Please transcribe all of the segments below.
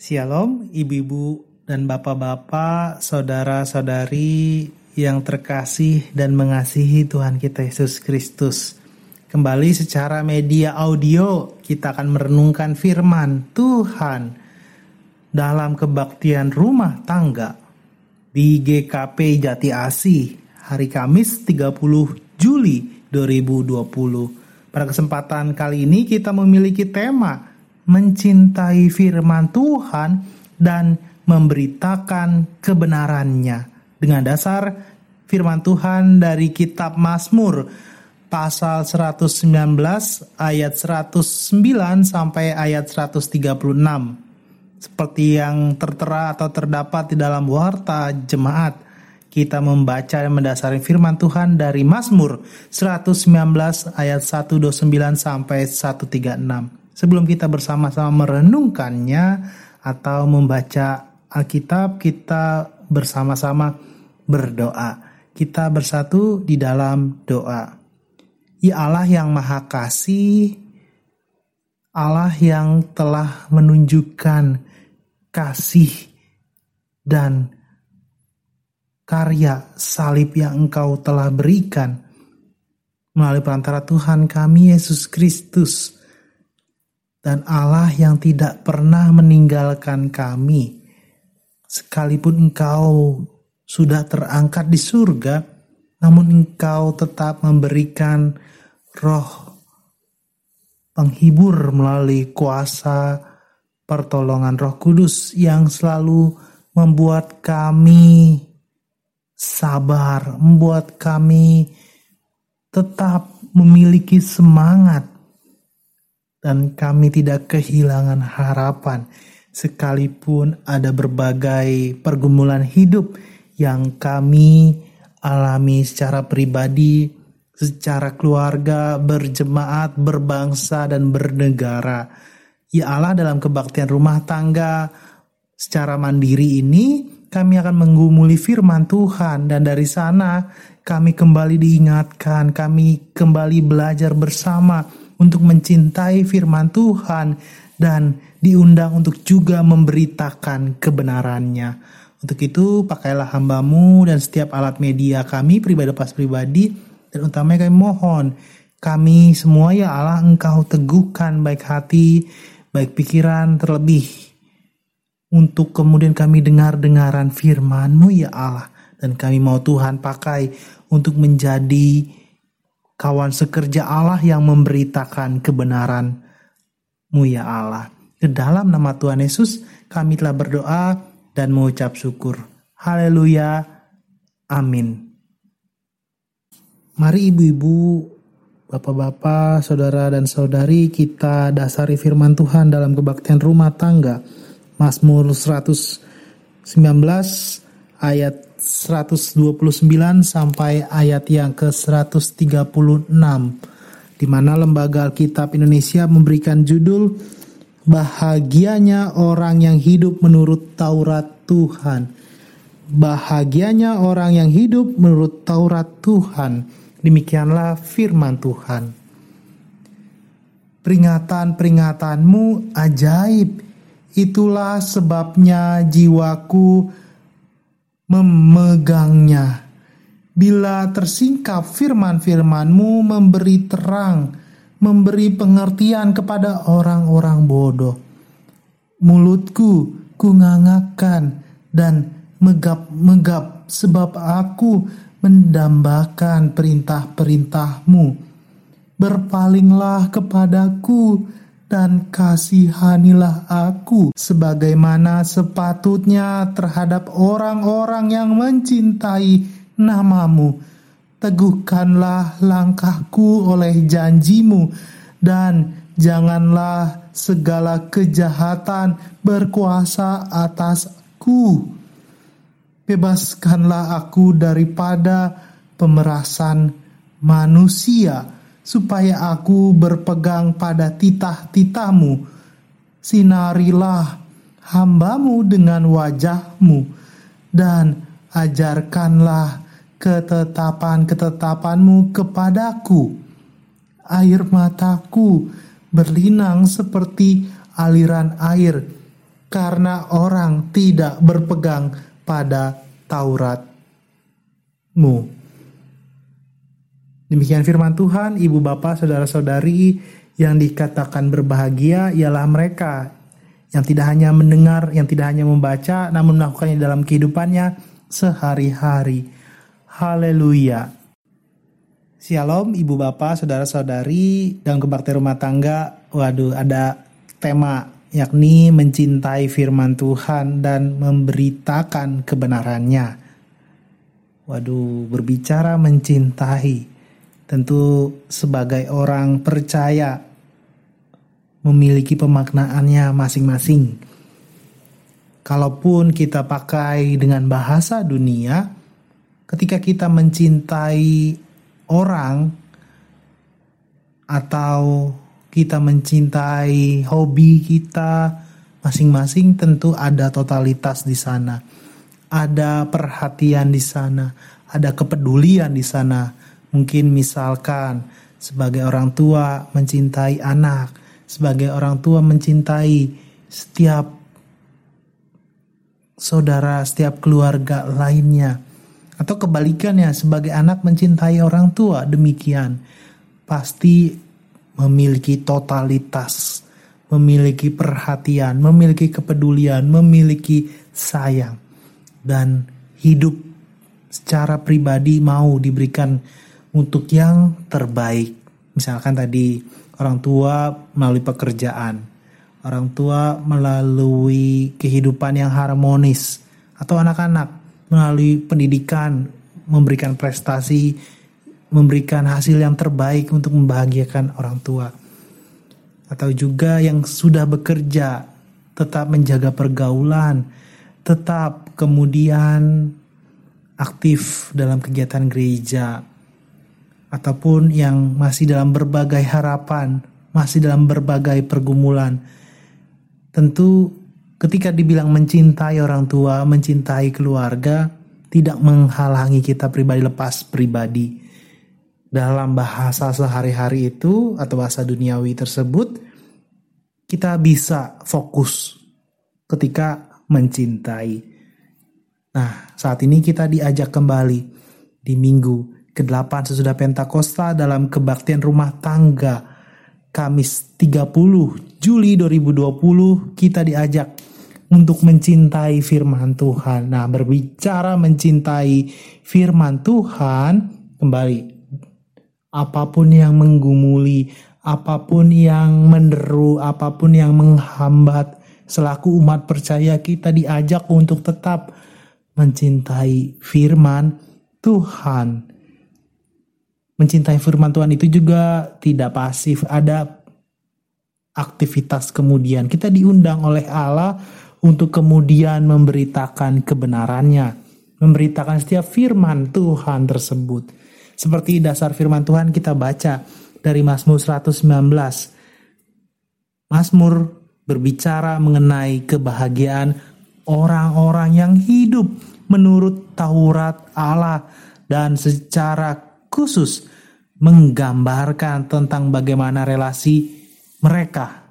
Shalom, ibu-ibu dan bapak-bapak, saudara-saudari yang terkasih dan mengasihi Tuhan kita Yesus Kristus. Kembali secara media audio, kita akan merenungkan firman Tuhan dalam kebaktian rumah tangga di GKP Jati Asih hari Kamis 30 Juli 2020. Pada kesempatan kali ini kita memiliki tema mencintai firman Tuhan dan memberitakan kebenarannya. Dengan dasar firman Tuhan dari kitab Mazmur pasal 119 ayat 109 sampai ayat 136. Seperti yang tertera atau terdapat di dalam warta jemaat, kita membaca dan mendasari firman Tuhan dari Mazmur 119 ayat 129 sampai 136. Sebelum kita bersama-sama merenungkannya atau membaca Alkitab, kita bersama-sama berdoa. Kita bersatu di dalam doa. Ya Allah yang Maha Kasih, Allah yang telah menunjukkan kasih dan karya salib yang Engkau telah berikan melalui perantara Tuhan kami Yesus Kristus dan Allah yang tidak pernah meninggalkan kami. Sekalipun engkau sudah terangkat di surga, namun engkau tetap memberikan roh penghibur melalui kuasa pertolongan roh kudus yang selalu membuat kami sabar, membuat kami tetap memiliki semangat dan kami tidak kehilangan harapan sekalipun ada berbagai pergumulan hidup yang kami alami secara pribadi, secara keluarga, berjemaat, berbangsa, dan bernegara. Ya Allah dalam kebaktian rumah tangga secara mandiri ini kami akan menggumuli firman Tuhan dan dari sana kami kembali diingatkan, kami kembali belajar bersama untuk mencintai firman Tuhan dan diundang untuk juga memberitakan kebenarannya. Untuk itu pakailah hambamu dan setiap alat media kami pribadi pas pribadi dan utamanya kami mohon kami semua ya Allah engkau teguhkan baik hati, baik pikiran terlebih untuk kemudian kami dengar-dengaran firman-Mu ya Allah dan kami mau Tuhan pakai untuk menjadi kawan sekerja Allah yang memberitakan kebenaran-Mu ya Allah. Ke dalam nama Tuhan Yesus kami telah berdoa dan mengucap syukur. Haleluya. Amin. Mari ibu-ibu, bapak-bapak, saudara dan saudari kita dasari firman Tuhan dalam kebaktian rumah tangga. Mazmur 119 ayat 129 sampai ayat yang ke-136 di mana Lembaga Alkitab Indonesia memberikan judul Bahagianya orang yang hidup menurut Taurat Tuhan. Bahagianya orang yang hidup menurut Taurat Tuhan. Demikianlah firman Tuhan. Peringatan-peringatanmu ajaib. Itulah sebabnya jiwaku memegangnya. Bila tersingkap firman-firmanmu memberi terang, memberi pengertian kepada orang-orang bodoh. Mulutku kungangakkan dan megap-megap sebab aku mendambakan perintah-perintahmu. Berpalinglah kepadaku dan kasihanilah aku sebagaimana sepatutnya terhadap orang-orang yang mencintai namamu. Teguhkanlah langkahku oleh janjimu dan janganlah segala kejahatan berkuasa atasku. Bebaskanlah aku daripada pemerasan manusia supaya aku berpegang pada titah-titahmu. Sinarilah hambamu dengan wajahmu, dan ajarkanlah ketetapan-ketetapanmu kepadaku. Air mataku berlinang seperti aliran air karena orang tidak berpegang pada Tauratmu. Demikian firman Tuhan, ibu bapak, saudara-saudari yang dikatakan berbahagia ialah mereka yang tidak hanya mendengar, yang tidak hanya membaca, namun melakukannya dalam kehidupannya sehari-hari. Haleluya. Shalom ibu bapak, saudara-saudari, dalam kebaktian rumah tangga, waduh ada tema yakni mencintai firman Tuhan dan memberitakan kebenarannya. Waduh, berbicara mencintai, tentu sebagai orang percaya memiliki pemaknaannya masing-masing. Kalaupun kita pakai dengan bahasa dunia, ketika kita mencintai orang atau kita mencintai hobi kita masing-masing tentu ada totalitas di sana. Ada perhatian di sana, ada kepedulian di sana. Mungkin misalkan sebagai orang tua mencintai anak, sebagai orang tua mencintai setiap saudara, setiap keluarga lainnya. Atau kebalikannya, sebagai anak mencintai orang tua, demikian. Pasti memiliki totalitas, memiliki perhatian, memiliki kepedulian, memiliki sayang, dan hidup secara pribadi mau diberikan untuk yang terbaik. Misalkan tadi orang tua melalui pekerjaan, orang tua melalui kehidupan yang harmonis, atau anak-anak melalui pendidikan memberikan prestasi memberikan hasil yang terbaik untuk membahagiakan orang tua. Atau juga yang sudah bekerja tetap menjaga pergaulan, tetap kemudian aktif dalam kegiatan gereja ataupun yang masih dalam berbagai harapan, masih dalam berbagai pergumulan. Tentu ketika dibilang mencintai orang tua, mencintai keluarga, tidak menghalangi kita pribadi lepas pribadi dalam bahasa sehari-hari itu atau bahasa duniawi tersebut kita bisa fokus ketika mencintai. Nah, saat ini kita diajak kembali di minggu ke-8 sesudah Pentakosta dalam kebaktian rumah tangga Kamis 30 Juli 2020 kita diajak untuk mencintai firman Tuhan. Nah, berbicara mencintai firman Tuhan, kembali apa pun yang menggumuli, apa pun yang menderu, apa pun yang menghambat, selaku umat percaya kita diajak untuk tetap mencintai firman Tuhan. Mencintai firman Tuhan itu juga tidak pasif, ada aktivitas kemudian. Kita diundang oleh Allah untuk kemudian memberitakan kebenarannya, memberitakan setiap firman Tuhan tersebut. Seperti dasar firman Tuhan kita baca dari Mazmur 119. Mazmur berbicara mengenai kebahagiaan orang-orang yang hidup menurut Taurat Allah dan secara khusus menggambarkan tentang bagaimana relasi mereka.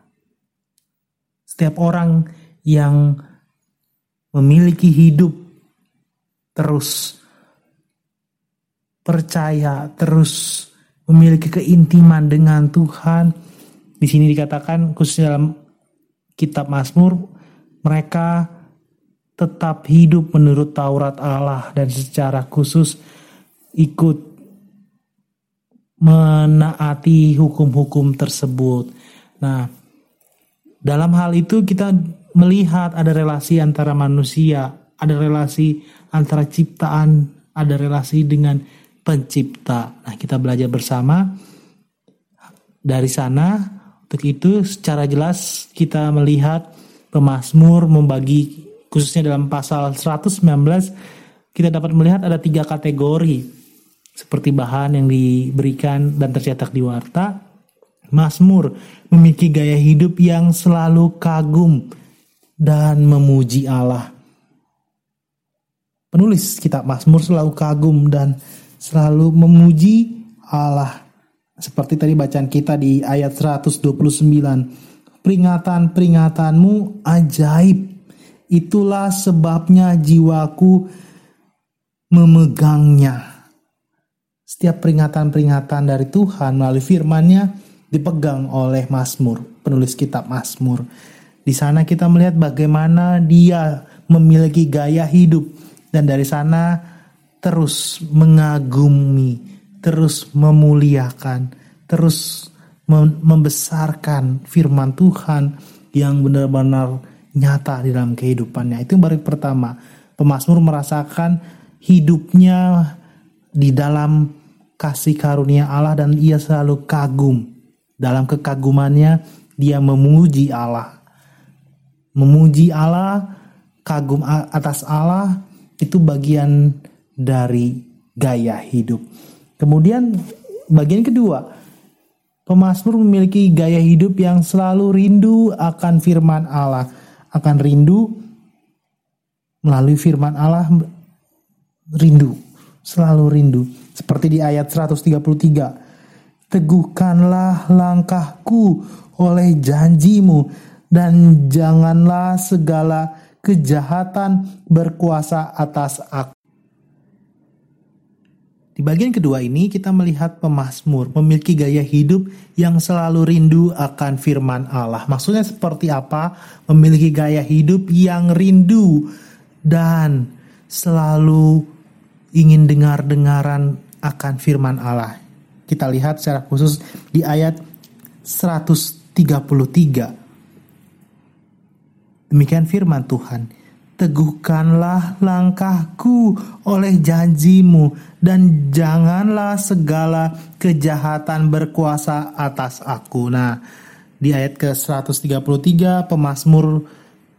Setiap orang yang memiliki hidup terus percaya, terus memiliki keintiman dengan Tuhan. Di sini dikatakan khususnya dalam kitab Mazmur mereka tetap hidup menurut Taurat Allah dan secara khusus ikut menaati hukum-hukum tersebut. Nah, dalam hal itu kita melihat ada relasi antara manusia, ada relasi antara ciptaan, ada relasi dengan pencipta. Nah, kita belajar bersama dari sana. Untuk itu secara jelas kita melihat pemazmur membagi khususnya dalam pasal 119 kita dapat melihat ada tiga kategori seperti bahan yang diberikan dan tercetak di warta. Mazmur memiliki gaya hidup yang selalu kagum dan memuji Allah. Penulis kitab Mazmur selalu kagum dan selalu memuji Allah. Seperti tadi bacaan kita di ayat 129. peringatan-peringatanmu ajaib. Itulah sebabnya jiwaku memegangnya. Setiap peringatan-peringatan dari Tuhan melalui firman-Nya dipegang oleh Mazmur, penulis kitab Mazmur. Di sana kita melihat bagaimana dia memiliki gaya hidup dan dari sana terus mengagumi, terus memuliakan, terus membesarkan firman Tuhan yang benar-benar nyata di dalam kehidupannya. Itu baru pertama. Pemasmur merasakan hidupnya di dalam kasih karunia Allah dan ia selalu kagum. Dalam kekagumannya dia memuji Allah. Memuji Allah, kagum atas Allah itu bagian dari gaya hidup. Kemudian bagian kedua, Pemasmur memiliki gaya hidup yang selalu rindu akan firman Allah, akan rindu melalui firman Allah rindu, selalu rindu. Seperti di ayat 133. Teguhkanlah langkahku oleh janjimu dan janganlah segala kejahatan berkuasa atas aku. Di bagian kedua ini kita melihat pemazmur memiliki gaya hidup yang selalu rindu akan firman Allah. Maksudnya seperti apa? Memiliki gaya hidup yang rindu dan selalu ingin dengar-dengaran akan firman Allah. Kita lihat secara khusus di ayat 133. Demikian firman Tuhan teguhkanlah langkahku oleh janjimu dan janganlah segala kejahatan berkuasa atas aku. Nah, di ayat ke-133 pemazmur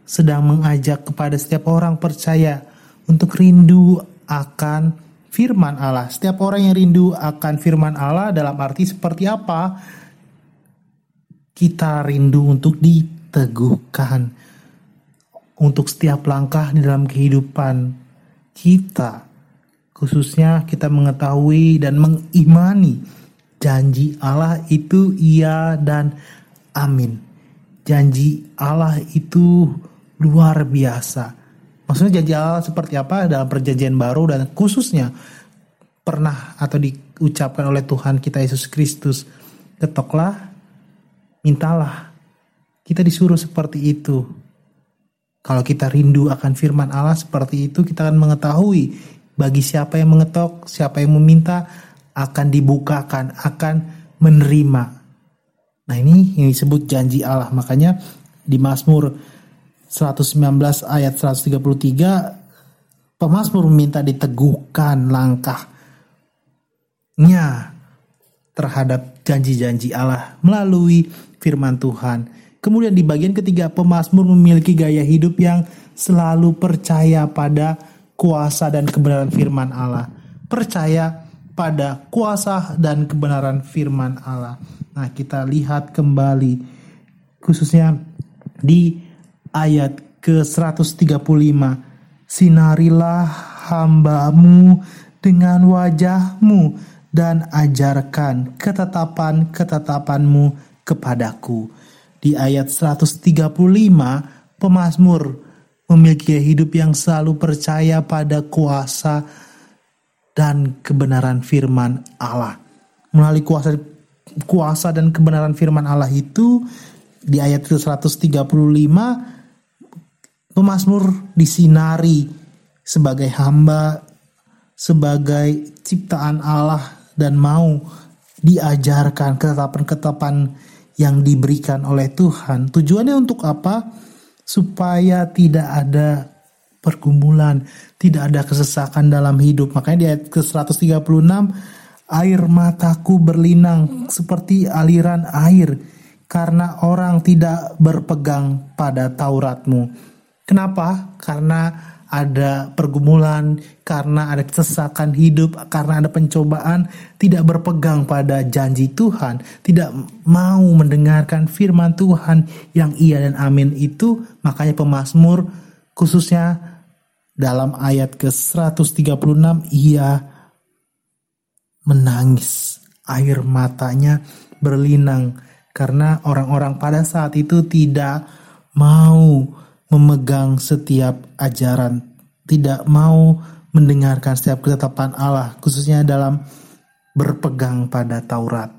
sedang mengajak kepada setiap orang percaya untuk rindu akan firman Allah. Setiap orang yang rindu akan firman Allah dalam arti seperti apa? Kita rindu untuk diteguhkan untuk setiap langkah di dalam kehidupan kita. Khususnya kita mengetahui dan mengimani janji Allah itu iya dan amin. Janji Allah itu luar biasa. Maksudnya janji Allah seperti apa dalam perjanjian baru dan khususnya pernah atau diucapkan oleh Tuhan kita Yesus Kristus. Ketoklah, mintalah. Kita disuruh seperti itu kalau kita rindu akan firman Allah seperti itu, kita akan mengetahui bagi siapa yang mengetok, siapa yang meminta, akan dibukakan, akan menerima. Nah ini yang disebut janji Allah. Makanya di Mazmur 119 ayat 133, pemazmur meminta diteguhkan langkahnya terhadap janji-janji Allah melalui firman Tuhan Kemudian di bagian ketiga, pemazmur memiliki gaya hidup yang selalu percaya pada kuasa dan kebenaran firman Allah. Percaya pada kuasa dan kebenaran firman Allah. Nah, kita lihat kembali khususnya di ayat ke-135. Sinarilah hambamu dengan wajahmu dan ajarkan ketetapan-ketetapanmu kepadaku di ayat 135 pemazmur memiliki hidup yang selalu percaya pada kuasa dan kebenaran firman Allah. Melalui kuasa kuasa dan kebenaran firman Allah itu di ayat 135 pemazmur disinari sebagai hamba sebagai ciptaan Allah dan mau diajarkan ketetapan-ketetapan yang diberikan oleh Tuhan. Tujuannya untuk apa? Supaya tidak ada pergumulan, tidak ada kesesakan dalam hidup. Makanya di ayat ke-136, air mataku berlinang seperti aliran air karena orang tidak berpegang pada Tauratmu. Kenapa? Karena ada pergumulan, karena ada kesesakan hidup, karena ada pencobaan, tidak berpegang pada janji Tuhan, tidak mau mendengarkan firman Tuhan yang iya dan amin itu, makanya pemazmur khususnya dalam ayat ke-136 ia menangis, air matanya berlinang Karena orang-orang pada saat itu tidak mau memegang setiap ajaran, tidak mau mendengarkan setiap ketetapan Allah, khususnya dalam berpegang pada Taurat.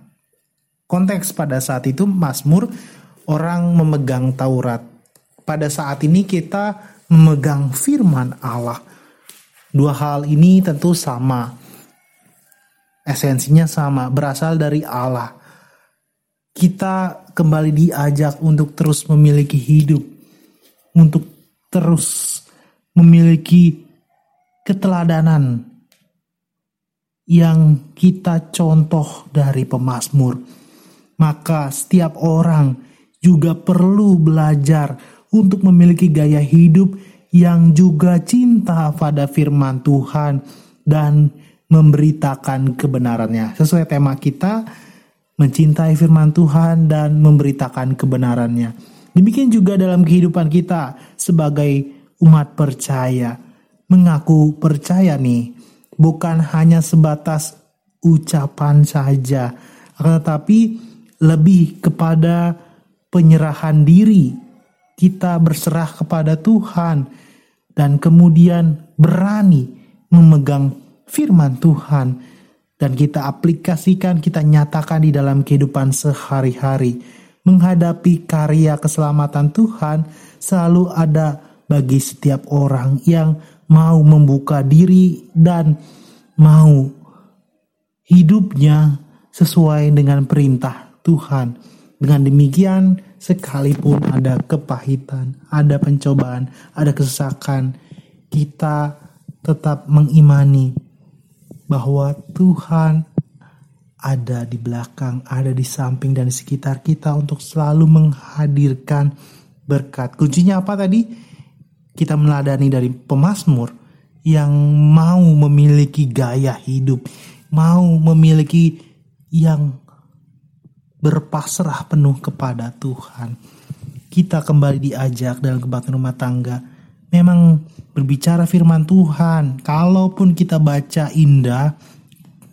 Konteks pada saat itu Mazmur orang memegang Taurat. Pada saat ini kita memegang firman Allah. Dua hal ini tentu sama. Esensinya sama, berasal dari Allah. Kita kembali diajak untuk terus memiliki hidup, untuk terus memiliki keteladanan yang kita contoh dari pemazmur. Maka setiap orang juga perlu belajar untuk memiliki gaya hidup yang juga cinta pada firman Tuhan dan memberitakan kebenarannya. Sesuai tema kita, mencintai firman Tuhan dan memberitakan kebenarannya. Demikian juga dalam kehidupan kita sebagai umat percaya. Mengaku percaya nih, bukan hanya sebatas ucapan saja, tetapi lebih kepada penyerahan diri. Kita berserah kepada Tuhan dan kemudian berani memegang firman Tuhan dan kita aplikasikan, kita nyatakan di dalam kehidupan sehari-hari. Menghadapi karya keselamatan Tuhan selalu ada bagi setiap orang yang mau membuka diri dan mau hidupnya sesuai dengan perintah Tuhan. Dengan demikian, sekalipun ada kepahitan, ada pencobaan, ada kesesakan, kita tetap mengimani bahwa Tuhan ada di belakang, ada di samping dan di sekitar kita untuk selalu menghadirkan berkat. Kuncinya apa tadi? Kita meladani dari pemazmur yang mau memiliki gaya hidup, mau memiliki yang berpasrah penuh kepada Tuhan. Kita kembali diajak dalam kebaktian rumah tangga. Memang berbicara firman Tuhan, kalaupun kita baca indah,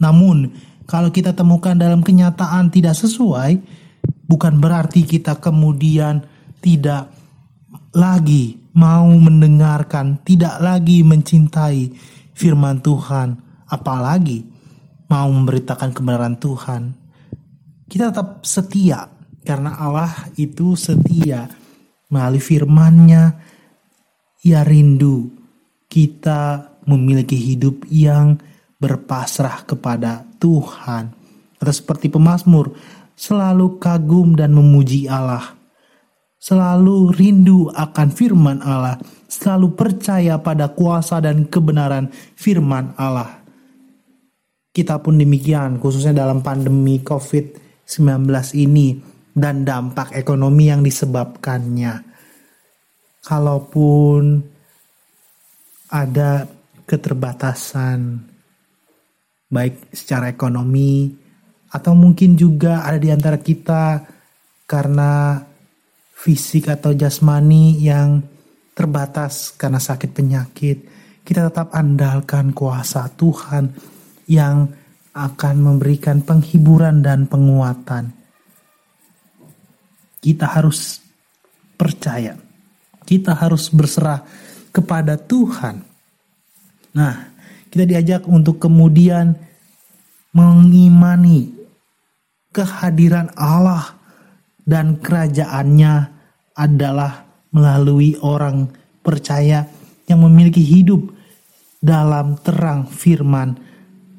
namun kalau kita temukan dalam kenyataan tidak sesuai, bukan berarti kita kemudian tidak lagi mau mendengarkan, tidak lagi mencintai firman Tuhan, apalagi mau memberitakan kebenaran Tuhan. Kita tetap setia karena Allah itu setia. Melalui firman-Nya ia rindu kita memiliki hidup yang berpasrah kepada Tuhan atau seperti pemazmur selalu kagum dan memuji Allah selalu rindu akan firman Allah, selalu percaya pada kuasa dan kebenaran firman Allah. Kita pun demikian, khususnya dalam pandemi COVID 19 ini dan dampak ekonomi yang disebabkannya. Kalaupun ada keterbatasan baik secara ekonomi atau mungkin juga ada di antara kita karena fisik atau jasmani yang terbatas karena sakit penyakit, kita tetap andalkan kuasa Tuhan yang akan memberikan penghiburan dan penguatan. Kita harus percaya, kita harus berserah kepada Tuhan. Nah, kita diajak untuk kemudian mengimani kehadiran Allah dan kerajaannya adalah melalui orang percaya yang memiliki hidup dalam terang firman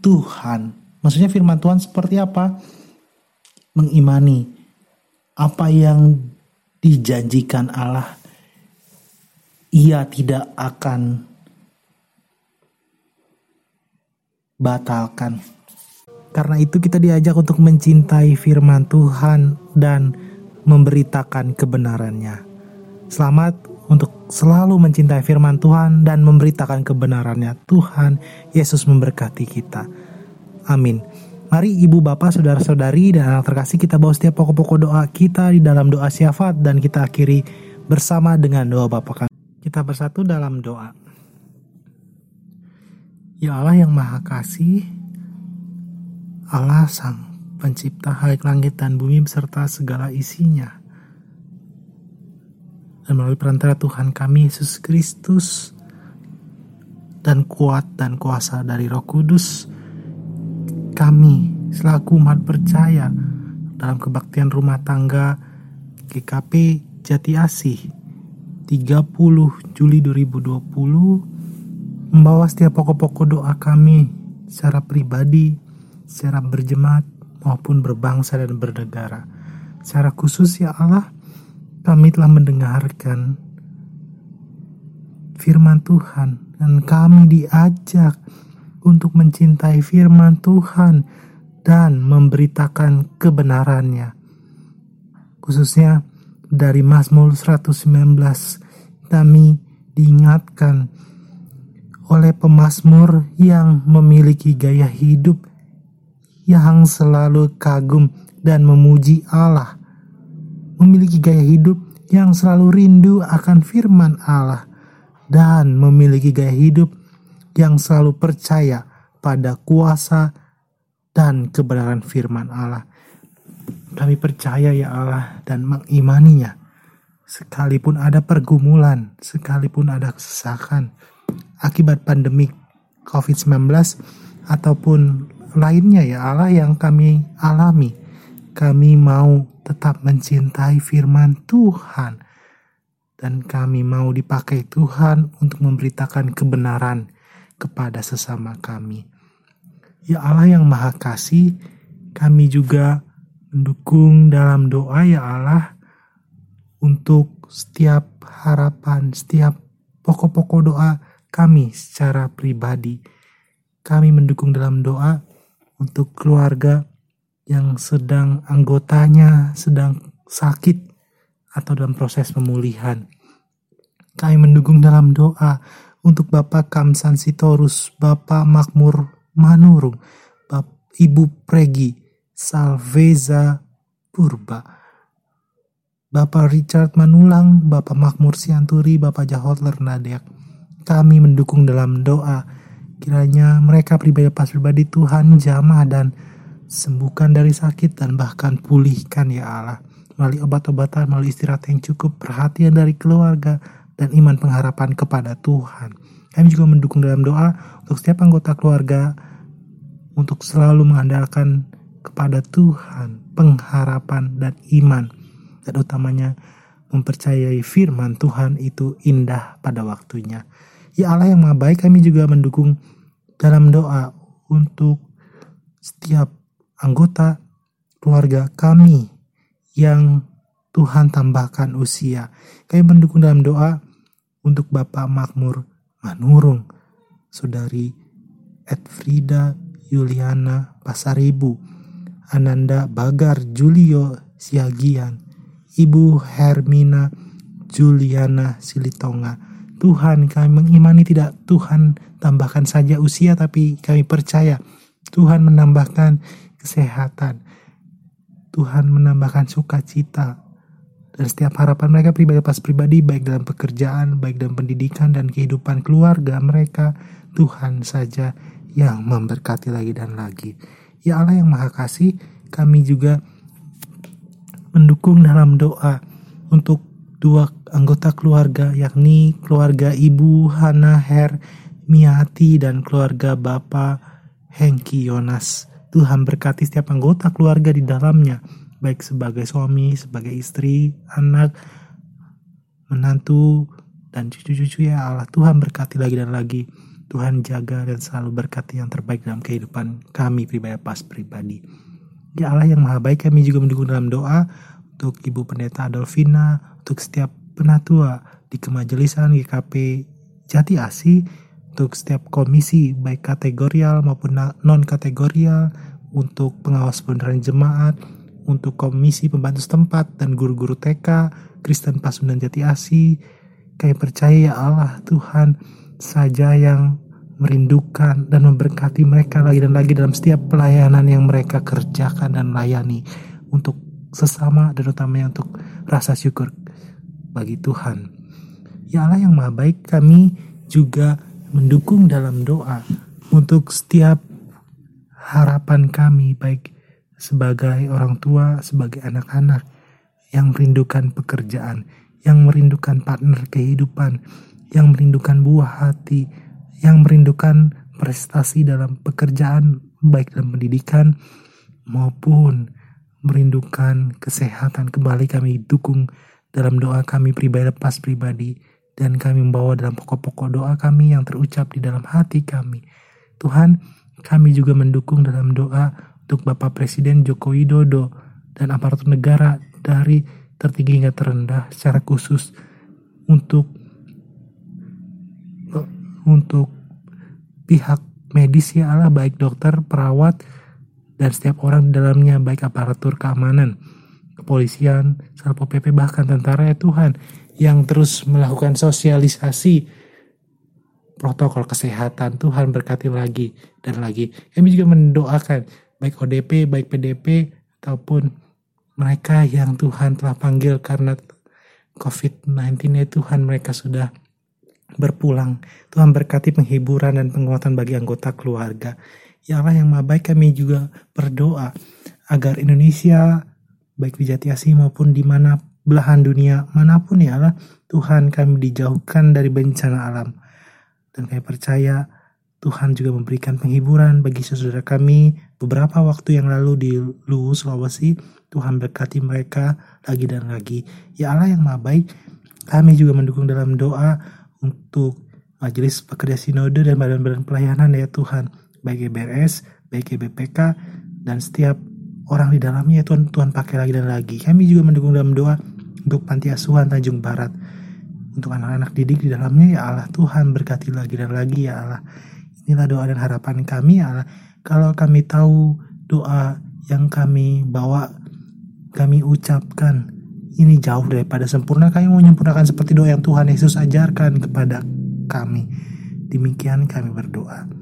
Tuhan. Maksudnya firman Tuhan seperti apa? Mengimani apa yang dijanjikan Allah. Ia tidak akan batalkan. Karena itu kita diajak untuk mencintai firman Tuhan dan memberitakan kebenarannya. Selamat untuk selalu mencintai firman Tuhan dan memberitakan kebenarannya. Tuhan Yesus memberkati kita. Amin. Mari ibu bapak saudara-saudari dan anak terkasih kita bawa setiap pokok-pokok doa kita di dalam doa syafaat dan kita akhiri bersama dengan doa Bapa kami. Kita bersatu dalam doa. Ya Allah yang maha kasih, Allah sang pencipta langit dan bumi beserta segala isinya. Dan melalui perantara Tuhan kami Yesus Kristus dan kuat dan kuasa dari Roh Kudus, kami selaku umat percaya dalam kebaktian rumah tangga GKP Jati Asih 30 Juli 2020 membawa setiap pokok-pokok doa kami secara pribadi, secara berjemaat maupun berbangsa dan bernegara. Secara khusus ya Allah, kami telah mendengarkan firman Tuhan dan kami diajak untuk mencintai firman Tuhan dan memberitakan kebenarannya. Khususnya dari Mazmur 119 kami diingatkan oleh pemazmur yang memiliki gaya hidup yang selalu kagum dan memuji Allah, memiliki gaya hidup yang selalu rindu akan firman Allah, dan memiliki gaya hidup yang selalu percaya pada kuasa dan kebenaran firman Allah. Kami percaya ya Allah dan mengimaninya. Sekalipun ada pergumulan, sekalipun ada kesesakan akibat pandemi COVID-19 ataupun lainnya ya Allah yang kami alami. Kami mau tetap mencintai firman Tuhan dan kami mau dipakai Tuhan untuk memberitakan kebenaran kepada sesama kami. Ya Allah yang Maha Kasih, kami juga mendukung dalam doa ya Allah untuk setiap harapan, setiap pokok-pokok doa kami secara pribadi. Kami mendukung dalam doa untuk keluarga yang sedang anggotanya sedang sakit atau dalam proses pemulihan. Kami mendukung dalam doa untuk Bapak Kamsan Sitorus, Bapak Makmur Manurung, Bapak Ibu Pregi, Salveza Purba. Bapak Richard Manulang, Bapak Makmur Sianturi, Bapak Jahot Lernadeak. Kami mendukung dalam doa. Kiranya mereka pribadi pas pribadi Tuhan jamah dan sembuhkan dari sakit dan bahkan pulihkan ya Allah. Melalui obat-obatan, melalui istirahat yang cukup, perhatian dari keluarga, dan iman pengharapan kepada Tuhan. Kami juga mendukung dalam doa untuk setiap anggota keluarga untuk selalu mengandalkan kepada Tuhan, pengharapan dan iman, dan utamanya mempercayai firman Tuhan itu indah pada waktunya. Ya Allah yang maha baik, kami juga mendukung dalam doa untuk setiap anggota keluarga kami yang Tuhan tambahkan usia. Kami mendukung dalam doa untuk Bapak Makmur Manurung, Saudari Edfrida Yuliana Pasaribu, Ananda Bagar Julio Siagian, Ibu Hermina Juliana Silitonga. Tuhan kami mengimani tidak Tuhan tambahkan saja usia tapi kami percaya Tuhan menambahkan kesehatan. Tuhan menambahkan sukacita dan setiap harapan mereka pribadi pas pribadi baik dalam pekerjaan, baik dalam pendidikan dan kehidupan keluarga mereka Tuhan saja yang memberkati lagi dan lagi. Ya Allah yang Maha Kasih, kami juga mendukung dalam doa untuk dua anggota keluarga yakni keluarga Ibu Hana Her Miati dan keluarga Bapak Hengki Yonas. Tuhan berkati setiap anggota keluarga di dalamnya, baik sebagai suami, sebagai istri, anak, menantu, dan cucu-cucu ya Allah. Tuhan berkati lagi dan lagi Tuhan jaga dan selalu berkati yang terbaik dalam kehidupan kami pribadi pas pribadi. Ya Allah yang maha baik kami juga mendukung dalam doa untuk Ibu Pendeta Adolfina, untuk setiap penatua di kemajelisan GKP Jati Asi, untuk setiap komisi baik kategorial maupun non kategorial, untuk pengawas beneran jemaat, untuk komisi pembantu setempat dan guru-guru TK, Kristen Pasundan Jati Asi, kami percaya ya Allah Tuhan saja yang merindukan dan memberkati mereka lagi dan lagi dalam setiap pelayanan yang mereka kerjakan dan layani. Untuk sesama dan utamanya untuk rasa syukur bagi Tuhan. Ya Allah yang maha baik kami juga mendukung dalam doa untuk setiap harapan kami baik sebagai orang tua, sebagai anak-anak yang merindukan pekerjaan, yang merindukan partner kehidupan, yang merindukan buah hati, yang merindukan prestasi dalam pekerjaan, baik dalam pendidikan maupun merindukan kesehatan. Kembali kami dukung dalam doa kami pribadi lepas pribadi dan kami membawa dalam pokok-pokok doa kami yang terucap di dalam hati kami. Tuhan, kami juga mendukung dalam doa untuk Bapak Presiden Joko Widodo dan aparatur negara dari tertinggi hingga terendah secara khusus untuk untuk pihak medis ya Allah baik dokter, perawat, dan setiap orang di dalamnya baik aparatur keamanan, kepolisian, Satpol PP bahkan tentara ya Tuhan yang terus melakukan sosialisasi protokol kesehatan Tuhan berkati lagi dan lagi. Kami juga mendoakan baik ODP, baik PDP ataupun mereka yang Tuhan telah panggil karena COVID-19 ya Tuhan mereka sudah berpulang. Tuhan berkati penghiburan dan penguatan bagi anggota keluarga. Ya Allah yang maha baik kami juga berdoa agar Indonesia baik di Jatiasi maupun di mana belahan dunia mana pun ya Allah Tuhan kami dijauhkan dari bencana alam. Dan kami percaya Tuhan juga memberikan penghiburan bagi saudara kami beberapa waktu yang lalu di Luwu Sulawesi. Tuhan berkati mereka lagi dan lagi. Ya Allah yang maha baik kami juga mendukung dalam doa untuk majelis pekerja sinode dan badan-badan pelayanan ya Tuhan, baik GBRS, baik GBPK, dan setiap orang di dalamnya ya Tuhan, Tuhan pakai lagi dan lagi. Kami juga mendukung dalam doa untuk panti asuhan Tanjung Barat. Untuk anak-anak didik di dalamnya ya Allah Tuhan berkati lagi dan lagi ya Allah. Inilah doa dan harapan kami ya Allah. Kalau kami tahu doa yang kami bawa, kami ucapkan ini jauh daripada sempurna. Kami mau menyempurnakan seperti doa yang Tuhan Yesus ajarkan kepada kami. Demikian kami berdoa.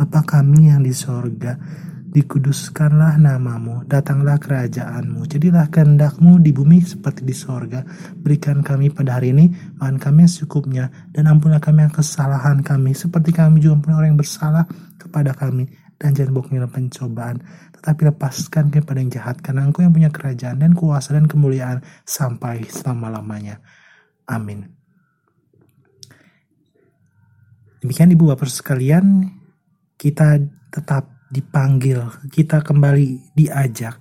Bapa kami yang di sorga, dikuduskanlah namamu, datanglah kerajaanmu, jadilah kehendakmu di bumi seperti di sorga. Berikan kami pada hari ini makan kami yang secukupnya, dan ampunlah kami yang kesalahan kami, seperti kami juga ampuni orang yang bersalah kepada kami. Dan jangan bawa dalam pencobaan, tetapi lepaskan kepada yang jahat, karena engkau yang punya kerajaan dan kuasa dan kemuliaan sampai selama-lamanya. Amin. Demikian ibu bapak sekalian, kita tetap dipanggil, kita kembali diajak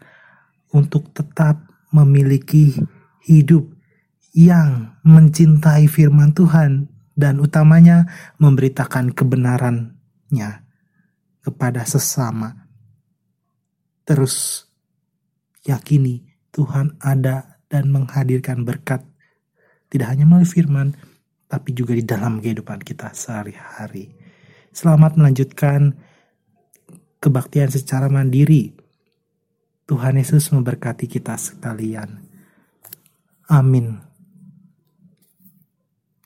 untuk tetap memiliki hidup yang mencintai firman Tuhan dan utamanya memberitakan kebenarannya kepada sesama terus yakini Tuhan ada dan menghadirkan berkat tidak hanya melalui firman tapi juga di dalam kehidupan kita sehari-hari. Selamat melanjutkan kebaktian secara mandiri. Tuhan Yesus memberkati kita sekalian. Amin.